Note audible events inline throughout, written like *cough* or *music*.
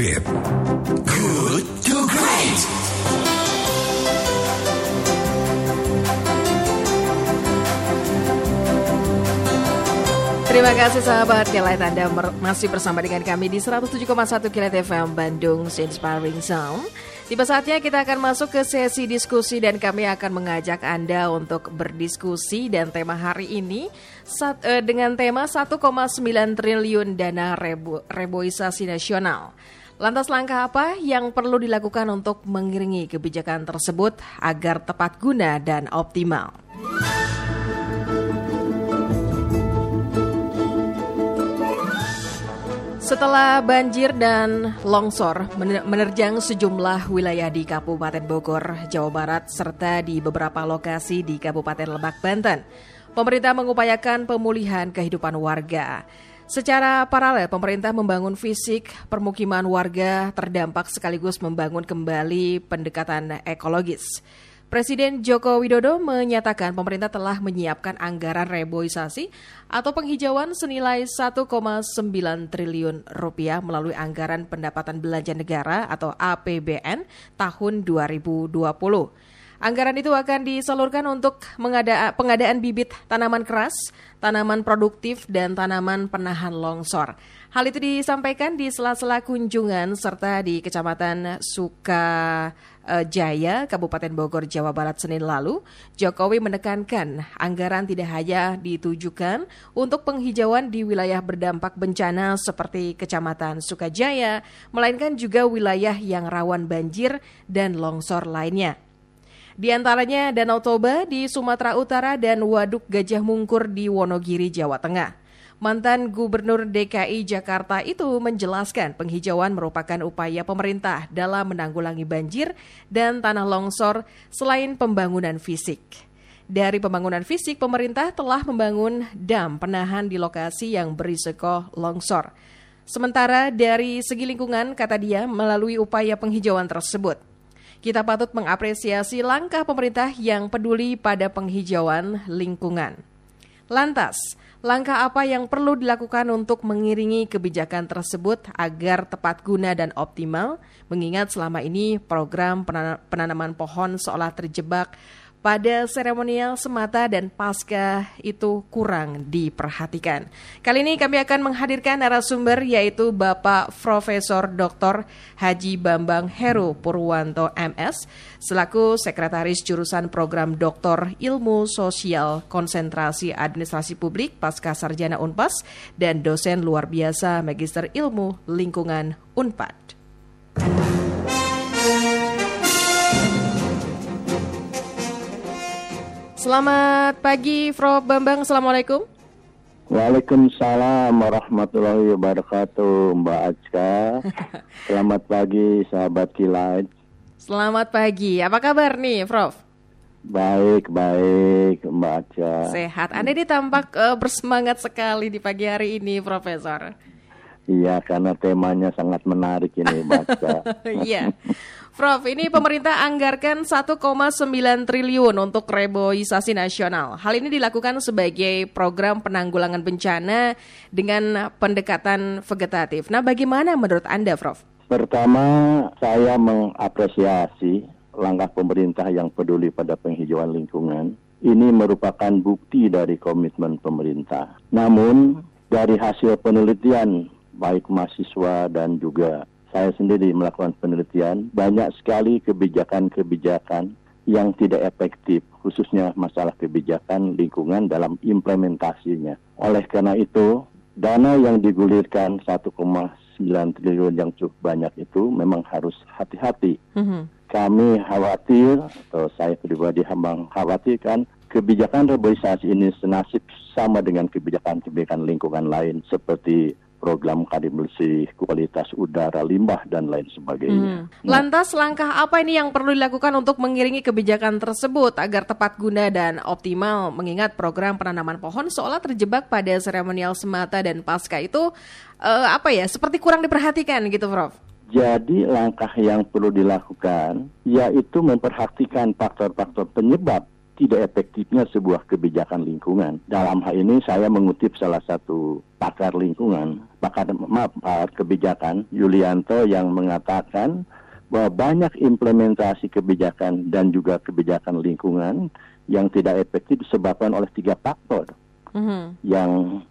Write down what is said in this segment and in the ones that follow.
Great. Good to Great. Terima kasih sahabat Kilat Anda masih bersama dengan kami di 107,1 Kilat FM Bandung Inspiring Sound. Tiba saatnya kita akan masuk ke sesi diskusi dan kami akan mengajak Anda untuk berdiskusi dan tema hari ini sat, eh, dengan tema 1,9 triliun dana rebo, reboisasi nasional. Lantas langkah apa yang perlu dilakukan untuk mengiringi kebijakan tersebut agar tepat guna dan optimal? Setelah banjir dan longsor menerjang sejumlah wilayah di Kabupaten Bogor, Jawa Barat, serta di beberapa lokasi di Kabupaten Lebak, Banten, pemerintah mengupayakan pemulihan kehidupan warga. Secara paralel, pemerintah membangun fisik permukiman warga terdampak sekaligus membangun kembali pendekatan ekologis. Presiden Joko Widodo menyatakan pemerintah telah menyiapkan anggaran reboisasi atau penghijauan senilai 1,9 triliun rupiah melalui anggaran pendapatan belanja negara atau APBN tahun 2020. Anggaran itu akan disalurkan untuk mengada, pengadaan bibit tanaman keras, tanaman produktif, dan tanaman penahan longsor. Hal itu disampaikan di sela-sela kunjungan serta di Kecamatan Suka Eh, Jaya, Kabupaten Bogor, Jawa Barat Senin lalu, Jokowi menekankan anggaran tidak hanya ditujukan untuk penghijauan di wilayah berdampak bencana seperti Kecamatan Sukajaya, melainkan juga wilayah yang rawan banjir dan longsor lainnya. Di antaranya Danau Toba di Sumatera Utara dan Waduk Gajah Mungkur di Wonogiri, Jawa Tengah. Mantan Gubernur DKI Jakarta itu menjelaskan penghijauan merupakan upaya pemerintah dalam menanggulangi banjir dan tanah longsor selain pembangunan fisik. Dari pembangunan fisik, pemerintah telah membangun dam penahan di lokasi yang berisiko longsor. Sementara dari segi lingkungan, kata dia, melalui upaya penghijauan tersebut, kita patut mengapresiasi langkah pemerintah yang peduli pada penghijauan lingkungan. Lantas, Langkah apa yang perlu dilakukan untuk mengiringi kebijakan tersebut agar tepat guna dan optimal? Mengingat selama ini program penanaman pohon seolah terjebak pada seremonial semata dan pasca itu kurang diperhatikan. Kali ini kami akan menghadirkan narasumber yaitu Bapak Profesor Dr. Haji Bambang Heru Purwanto MS selaku Sekretaris Jurusan Program Doktor Ilmu Sosial Konsentrasi Administrasi Publik Pasca Sarjana Unpas dan dosen luar biasa Magister Ilmu Lingkungan Unpad. Selamat pagi, Prof. Bambang. Assalamualaikum. Waalaikumsalam warahmatullahi wabarakatuh, Mbak Acka. *laughs* Selamat pagi, sahabat kilat. Selamat pagi. Apa kabar nih, Prof? Baik, baik, Mbak Acca. Sehat. Anda ini tampak uh, bersemangat sekali di pagi hari ini, Profesor. Iya, karena temanya sangat menarik ini, Mbak Acca. *laughs* Iya. Prof, ini pemerintah anggarkan 1,9 triliun untuk reboisasi nasional. Hal ini dilakukan sebagai program penanggulangan bencana dengan pendekatan vegetatif. Nah, bagaimana menurut Anda, Prof? Pertama, saya mengapresiasi langkah pemerintah yang peduli pada penghijauan lingkungan. Ini merupakan bukti dari komitmen pemerintah. Namun, dari hasil penelitian baik mahasiswa dan juga saya sendiri melakukan penelitian, banyak sekali kebijakan-kebijakan yang tidak efektif, khususnya masalah kebijakan lingkungan dalam implementasinya. Oleh karena itu, dana yang digulirkan 1,9 triliun yang cukup banyak itu memang harus hati-hati. Mm-hmm. Kami khawatir, atau saya pribadi hambang khawatirkan, kebijakan reboisasi ini senasib sama dengan kebijakan-kebijakan lingkungan lain seperti program kali bersih, kualitas udara, limbah, dan lain sebagainya. Hmm. Lantas langkah apa ini yang perlu dilakukan untuk mengiringi kebijakan tersebut agar tepat guna dan optimal mengingat program penanaman pohon seolah terjebak pada seremonial semata dan pasca itu uh, apa ya seperti kurang diperhatikan gitu Prof? Jadi langkah yang perlu dilakukan yaitu memperhatikan faktor-faktor penyebab tidak efektifnya sebuah kebijakan lingkungan. Dalam hal ini saya mengutip salah satu pakar lingkungan, pakar maaf, pakar kebijakan Yulianto yang mengatakan bahwa banyak implementasi kebijakan dan juga kebijakan lingkungan yang tidak efektif disebabkan oleh tiga faktor mm-hmm. yang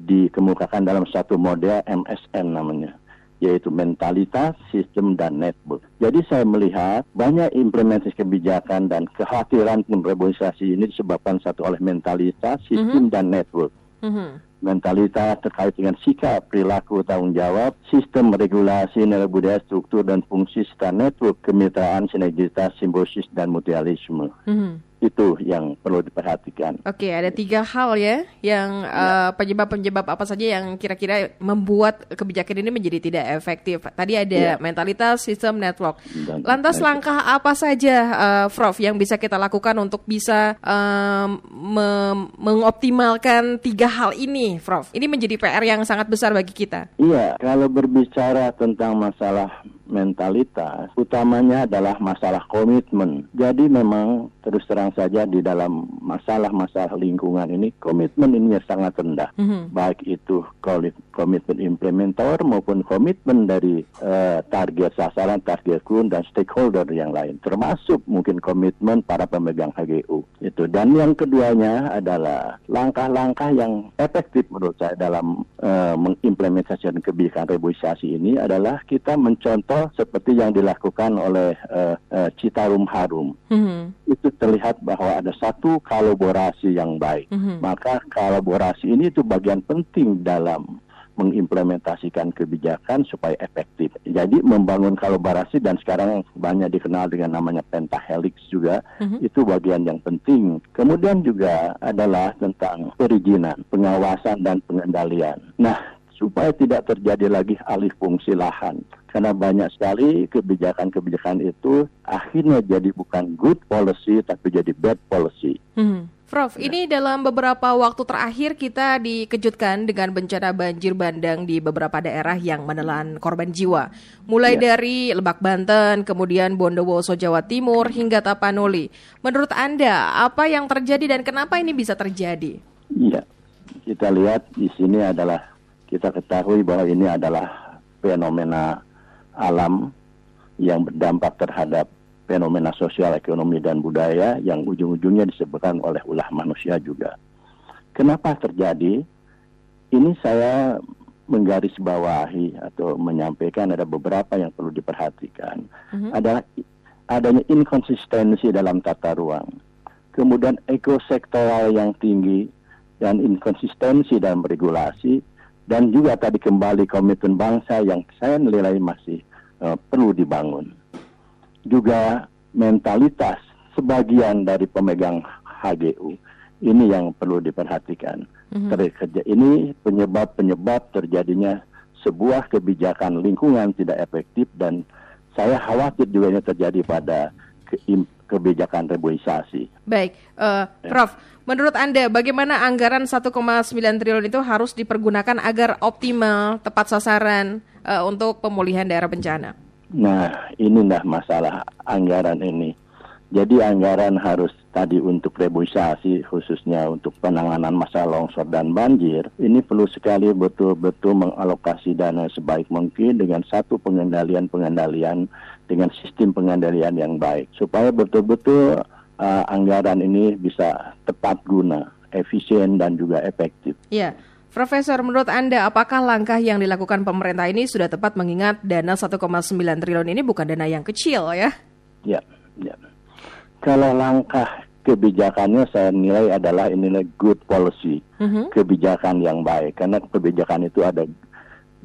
dikemukakan dalam satu model MSN namanya yaitu mentalitas, sistem, dan network. Jadi saya melihat banyak implementasi kebijakan dan kekhawatiran pun reboisasi ini disebabkan satu oleh mentalitas, sistem, mm -hmm. dan network. Mm -hmm. Mentalitas terkait dengan sikap, perilaku, tanggung jawab, sistem regulasi, nilai budaya, struktur, dan fungsi serta network kemitraan, sinergitas, simbiosis, dan mutualisme. Mm -hmm itu yang perlu diperhatikan. Oke, ada tiga hal ya yang ya. uh, penyebab-penyebab apa saja yang kira-kira membuat kebijakan ini menjadi tidak efektif. Tadi ada ya. mentalitas, sistem, network. Dan Lantas network. langkah apa saja, uh, Prof, yang bisa kita lakukan untuk bisa um, me mengoptimalkan tiga hal ini, Prof? Ini menjadi PR yang sangat besar bagi kita. Iya, kalau berbicara tentang masalah mentalitas, utamanya adalah masalah komitmen. Jadi memang terus terang saja di dalam masalah-masalah lingkungan ini komitmen ini sangat rendah. Mm-hmm. Baik itu komitmen implementator maupun komitmen dari uh, target sasaran, target kun dan stakeholder yang lain, termasuk mungkin komitmen para pemegang HGU. Itu dan yang keduanya adalah langkah-langkah yang efektif menurut saya dalam uh, mengimplementasikan kebijakan reboisasi ini adalah kita mencontoh seperti yang dilakukan oleh uh, uh, Citarum Harum. Mm-hmm. Itu terlihat bahwa ada satu kolaborasi yang baik. Mm-hmm. Maka kolaborasi ini itu bagian penting dalam mengimplementasikan kebijakan supaya efektif. Jadi membangun kolaborasi dan sekarang banyak dikenal dengan namanya pentahelix juga mm-hmm. itu bagian yang penting. Kemudian juga adalah tentang perizinan, pengawasan dan pengendalian. Nah, supaya tidak terjadi lagi alih fungsi lahan karena banyak sekali kebijakan-kebijakan itu akhirnya jadi bukan good policy tapi jadi bad policy. Hmm. Prof, ya. ini dalam beberapa waktu terakhir kita dikejutkan dengan bencana banjir bandang di beberapa daerah yang menelan korban jiwa. Mulai ya. dari Lebak Banten, kemudian Bondowoso Jawa Timur hingga Tapanuli. Menurut Anda, apa yang terjadi dan kenapa ini bisa terjadi? Iya, kita lihat di sini adalah kita ketahui bahwa ini adalah fenomena alam yang berdampak terhadap fenomena sosial, ekonomi, dan budaya yang ujung-ujungnya disebutkan oleh ulah manusia juga. Kenapa terjadi? Ini saya menggarisbawahi atau menyampaikan ada beberapa yang perlu diperhatikan. Mm-hmm. Adalah adanya inkonsistensi dalam tata ruang. Kemudian ekosektoral yang tinggi dan inkonsistensi dalam regulasi dan juga tadi kembali komitmen bangsa yang saya nilai masih uh, perlu dibangun. Juga mentalitas sebagian dari pemegang HGU ini yang perlu diperhatikan. Mm-hmm. Ini penyebab-penyebab terjadinya sebuah kebijakan lingkungan tidak efektif dan saya khawatir juga ini terjadi pada kebijakan reboisasi. Baik, uh, Prof. Menurut Anda, bagaimana anggaran 1,9 triliun itu harus dipergunakan agar optimal, tepat sasaran uh, untuk pemulihan daerah bencana? Nah, ini inilah masalah anggaran ini. Jadi anggaran harus tadi untuk reboisasi khususnya untuk penanganan masalah longsor dan banjir ini perlu sekali betul-betul mengalokasi dana sebaik mungkin dengan satu pengendalian-pengendalian dengan sistem pengendalian yang baik supaya betul-betul uh, anggaran ini bisa tepat guna, efisien dan juga efektif. Ya. Profesor, menurut Anda apakah langkah yang dilakukan pemerintah ini sudah tepat mengingat dana 1,9 triliun ini bukan dana yang kecil ya? Ya, ya. Kalau langkah kebijakannya saya nilai adalah inilah good policy, uh-huh. kebijakan yang baik. Karena kebijakan itu ada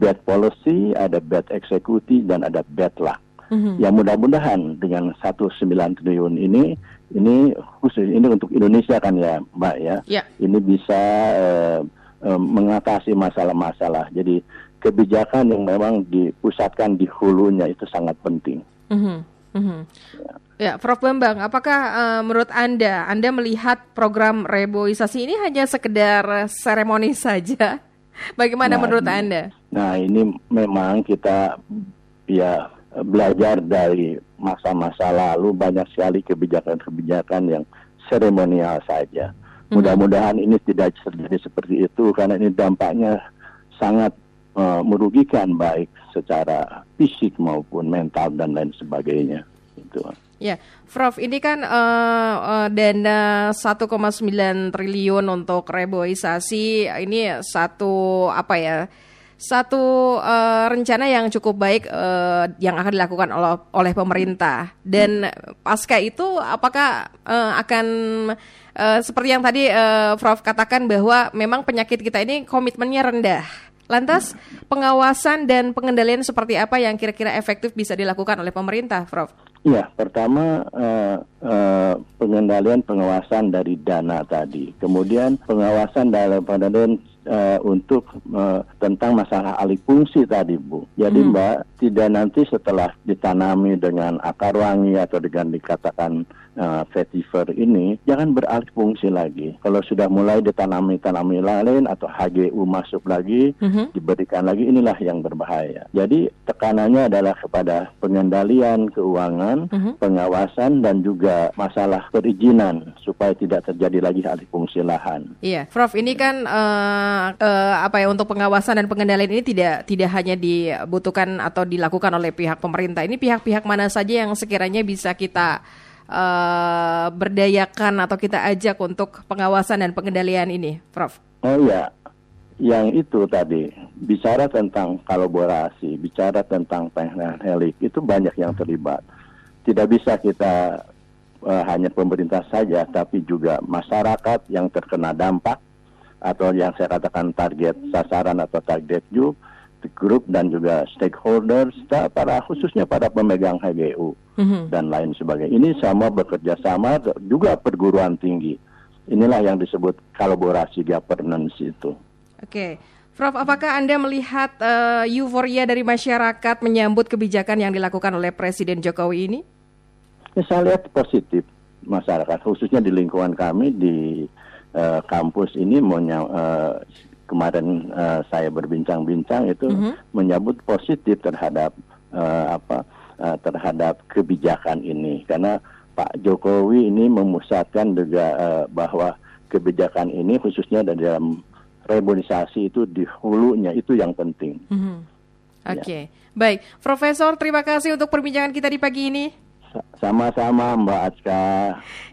bad policy, ada bad executive, dan ada bad luck. Uh-huh. Ya mudah-mudahan dengan 1,9 triliun ini ini khusus ini untuk Indonesia kan ya Mbak ya. Yeah. Ini bisa uh, uh, mengatasi masalah-masalah. Jadi kebijakan yang memang dipusatkan di hulunya itu sangat penting. Mm -hmm. Mm -hmm. Ya. ya, Prof Bambang, apakah uh, menurut Anda, Anda melihat program reboisasi ini hanya sekedar seremoni saja? Bagaimana nah, menurut Anda? Nah, ini memang kita ya belajar dari masa-masa lalu banyak sekali kebijakan-kebijakan yang seremonial saja. Mudah-mudahan ini tidak terjadi seperti itu karena ini dampaknya sangat uh, merugikan baik secara fisik maupun mental dan lain sebagainya. Itu. Ya, Prof, ini kan uh, uh, dana 1,9 triliun untuk reboisasi ini satu apa ya? Satu uh, rencana yang cukup baik uh, yang akan dilakukan oleh, oleh pemerintah dan pasca itu apakah uh, akan uh, seperti yang tadi uh, Prof katakan bahwa memang penyakit kita ini komitmennya rendah. Lantas pengawasan dan pengendalian seperti apa yang kira-kira efektif bisa dilakukan oleh pemerintah, Prof? Ya, pertama uh, uh, pengendalian pengawasan dari dana tadi, kemudian pengawasan dalam pengendalian uh, untuk uh, tentang masalah alih fungsi tadi, Bu. Jadi hmm. Mbak tidak nanti setelah ditanami dengan akar wangi atau dengan dikatakan uh, vetiver ini jangan beralih fungsi lagi. Kalau sudah mulai ditanami-tanami lain atau HGU masuk lagi, hmm. diberikan lagi inilah yang berbahaya. Jadi tekanannya adalah kepada pengendalian keuangan pengawasan, uh-huh. pengawasan dan juga masalah perizinan supaya tidak terjadi lagi alih fungsi lahan. Iya, Prof, ini kan uh, uh, apa ya untuk pengawasan dan pengendalian ini tidak tidak hanya dibutuhkan atau dilakukan oleh pihak pemerintah. Ini pihak-pihak mana saja yang sekiranya bisa kita uh, berdayakan atau kita ajak untuk pengawasan dan pengendalian ini, Prof? Oh iya, yang itu tadi bicara tentang kolaborasi, bicara tentang helik itu banyak yang terlibat tidak bisa kita uh, hanya pemerintah saja, tapi juga masyarakat yang terkena dampak atau yang saya katakan target sasaran atau target grup, grup dan juga stakeholders, para khususnya para pemegang HGU mm-hmm. dan lain sebagainya. Ini sama bekerja sama juga perguruan tinggi. Inilah yang disebut kolaborasi governance itu. Oke. Okay. Prof, apakah Anda melihat uh, euforia dari masyarakat menyambut kebijakan yang dilakukan oleh Presiden Jokowi ini? Ya, saya lihat positif masyarakat, khususnya di lingkungan kami di uh, kampus ini menya, uh, kemarin uh, saya berbincang-bincang itu mm -hmm. menyambut positif terhadap uh, apa uh, terhadap kebijakan ini karena Pak Jokowi ini memusatkan juga uh, bahwa kebijakan ini khususnya dalam rebonisasi itu di hulunya itu yang penting. Mm -hmm. Oke, okay. ya. baik, Profesor, terima kasih untuk perbincangan kita di pagi ini. Sama-sama Mbak Aska.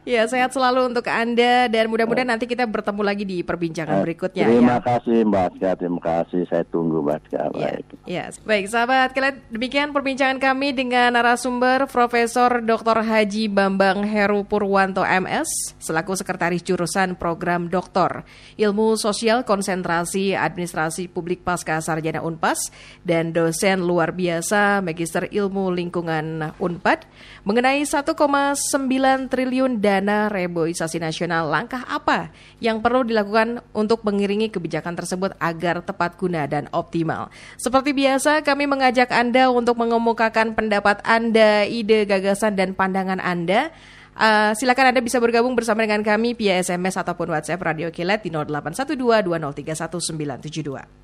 Ya, sehat selalu untuk Anda dan mudah-mudahan nanti kita bertemu lagi di perbincangan eh, berikutnya. Terima ya. kasih Mbak Aska, terima kasih. Saya tunggu Mbak Aska. Ya, baik. Ya, baik sahabat. Kalian demikian perbincangan kami dengan narasumber Profesor Dr. Haji Bambang Heru Purwanto MS selaku sekretaris jurusan program Doktor Ilmu Sosial Konsentrasi Administrasi Publik Pasca Sarjana Unpas dan dosen luar biasa Magister Ilmu Lingkungan Unpad mengenai 1,9 triliun dana reboisasi nasional. Langkah apa yang perlu dilakukan untuk mengiringi kebijakan tersebut agar tepat guna dan optimal? Seperti biasa, kami mengajak Anda untuk mengemukakan pendapat Anda, ide, gagasan, dan pandangan Anda. Uh, silakan Anda bisa bergabung bersama dengan kami via SMS ataupun WhatsApp Radio Kilat di 0812 2031 972.